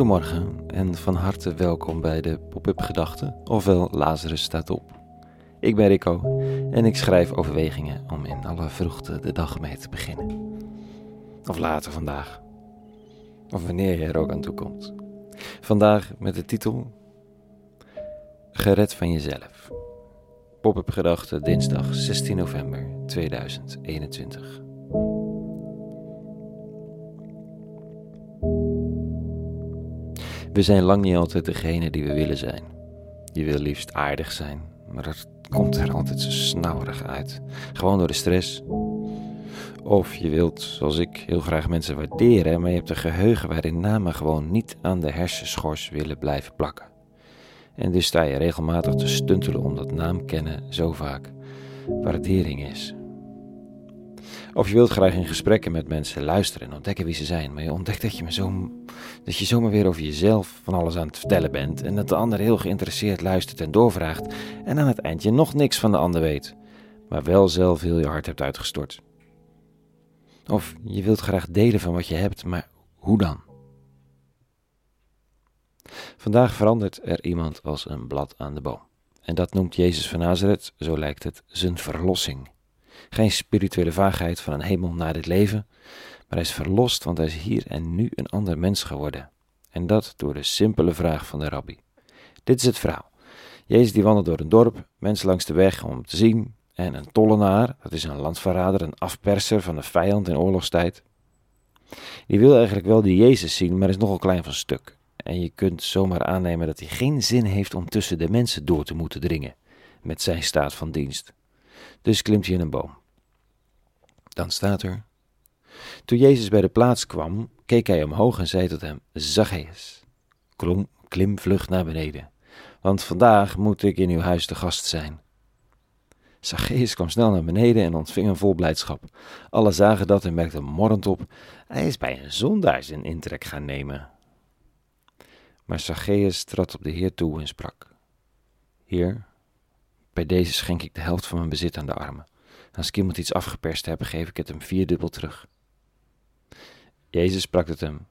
Goedemorgen en van harte welkom bij de Pop-up Gedachten, ofwel Lazarus staat op. Ik ben Rico en ik schrijf overwegingen om in alle vroegte de dag mee te beginnen. Of later vandaag. Of wanneer je er ook aan toe komt. Vandaag met de titel Gered van jezelf. Pop-up Gedachten dinsdag 16 november 2021. We zijn lang niet altijd degene die we willen zijn. Je wil liefst aardig zijn, maar dat komt er altijd zo snauwerig uit. Gewoon door de stress. Of je wilt, zoals ik, heel graag mensen waarderen, maar je hebt een geheugen waarin namen gewoon niet aan de hersenschors willen blijven plakken. En dus sta je regelmatig te stuntelen omdat naam kennen zo vaak waardering is. Of je wilt graag in gesprekken met mensen luisteren en ontdekken wie ze zijn, maar je ontdekt dat je, me zo, dat je zomaar weer over jezelf van alles aan het vertellen bent en dat de ander heel geïnteresseerd luistert en doorvraagt en aan het eind je nog niks van de ander weet, maar wel zelf heel je hart hebt uitgestort. Of je wilt graag delen van wat je hebt, maar hoe dan? Vandaag verandert er iemand als een blad aan de boom. En dat noemt Jezus van Nazareth, zo lijkt het, zijn verlossing. Geen spirituele vaagheid van een hemel na dit leven, maar hij is verlost, want hij is hier en nu een ander mens geworden. En dat door de simpele vraag van de rabbi. Dit is het verhaal. Jezus die wandelt door een dorp, mensen langs de weg om te zien, en een tollenaar, dat is een landverrader, een afperser van de vijand in oorlogstijd. Die wil eigenlijk wel die Jezus zien, maar is nogal klein van stuk. En je kunt zomaar aannemen dat hij geen zin heeft om tussen de mensen door te moeten dringen, met zijn staat van dienst. Dus klimt hij in een boom. Dan staat er. Toen Jezus bij de plaats kwam, keek hij omhoog en zei tot hem: Zacchaeus, klom, klim vlug naar beneden, want vandaag moet ik in uw huis te gast zijn. Zacchaeus kwam snel naar beneden en ontving een vol blijdschap. Alle zagen dat en merkten morrend op: hij is bij een zondaar zijn intrek gaan nemen. Maar Zacchaeus trad op de Heer toe en sprak: Heer, bij deze schenk ik de helft van mijn bezit aan de armen. Als ik iemand iets afgeperst heb, geef ik het hem vierdubbel terug. Jezus sprak tot hem: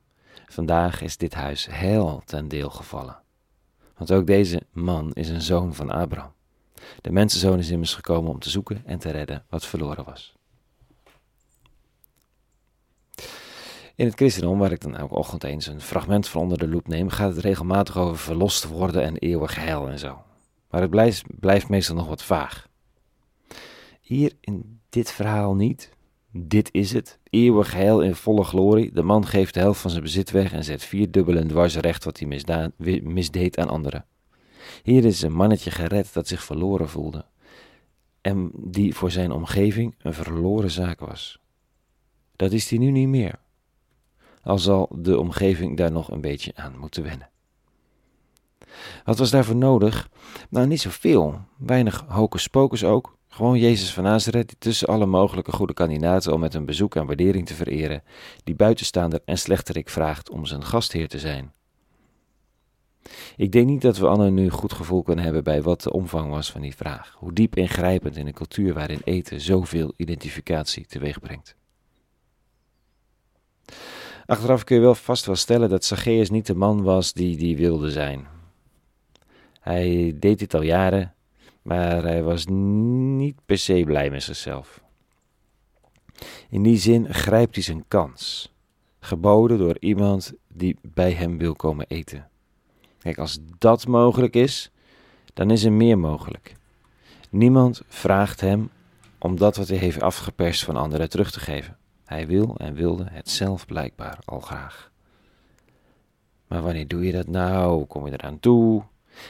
Vandaag is dit huis heel ten deel gevallen. Want ook deze man is een zoon van Abraham. De mensenzoon is immers gekomen om te zoeken en te redden wat verloren was. In het christendom, waar ik dan elke ochtend eens een fragment van onder de loep neem, gaat het regelmatig over verlost worden en eeuwig heil en zo. Maar het blijft, blijft meestal nog wat vaag. Hier in dit verhaal niet. Dit is het. Eeuwig heil in volle glorie. De man geeft de helft van zijn bezit weg en zet vierdubbel en dwars recht wat hij misdeed aan anderen. Hier is een mannetje gered dat zich verloren voelde. En die voor zijn omgeving een verloren zaak was. Dat is hij nu niet meer. Al zal de omgeving daar nog een beetje aan moeten wennen. Wat was daarvoor nodig? Nou, niet zoveel. Weinig hocus pocus ook. Gewoon Jezus van Nazareth, die tussen alle mogelijke goede kandidaten om met een bezoek en waardering te vereren, die buitenstaander en slechterik vraagt om zijn gastheer te zijn. Ik denk niet dat we allen nu goed gevoel kunnen hebben bij wat de omvang was van die vraag. Hoe diep ingrijpend in een cultuur waarin eten zoveel identificatie teweeg brengt. Achteraf kun je wel vast wel stellen dat Zacchaeus niet de man was die die wilde zijn. Hij deed dit al jaren, maar hij was niet per se blij met zichzelf. In die zin grijpt hij zijn kans, geboden door iemand die bij hem wil komen eten. Kijk, als dat mogelijk is, dan is er meer mogelijk. Niemand vraagt hem om dat wat hij heeft afgeperst van anderen terug te geven. Hij wil en wilde het zelf blijkbaar al graag. Maar wanneer doe je dat nou? Kom je eraan toe?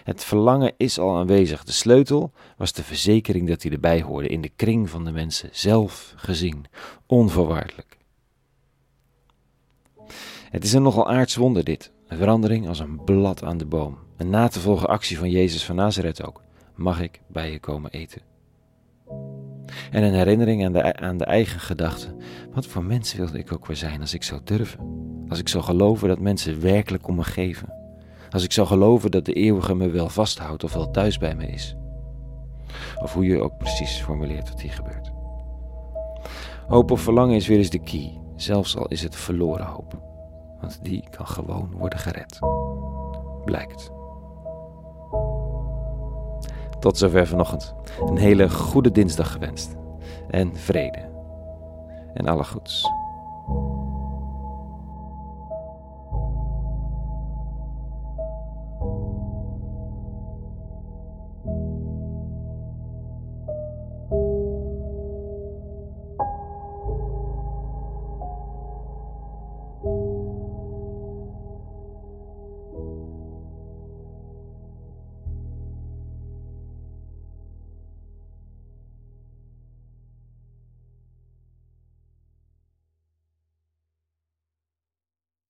Het verlangen is al aanwezig. De sleutel was de verzekering dat hij erbij hoorde, in de kring van de mensen, zelf gezien, onvoorwaardelijk. Het is een nogal aards wonder dit, een verandering als een blad aan de boom. Een na te volgen actie van Jezus van Nazareth ook. Mag ik bij je komen eten? En een herinnering aan de, aan de eigen gedachten. Wat voor mens wilde ik ook weer zijn als ik zou durven? Als ik zou geloven dat mensen werkelijk om me geven? Als ik zou geloven dat de eeuwige me wel vasthoudt of wel thuis bij me is. Of hoe je ook precies formuleert wat hier gebeurt. Hoop of verlangen is weer eens de key, zelfs al is het verloren hoop. Want die kan gewoon worden gered. Blijkt. Tot zover vanochtend. Een hele goede dinsdag gewenst. En vrede. En alle goeds.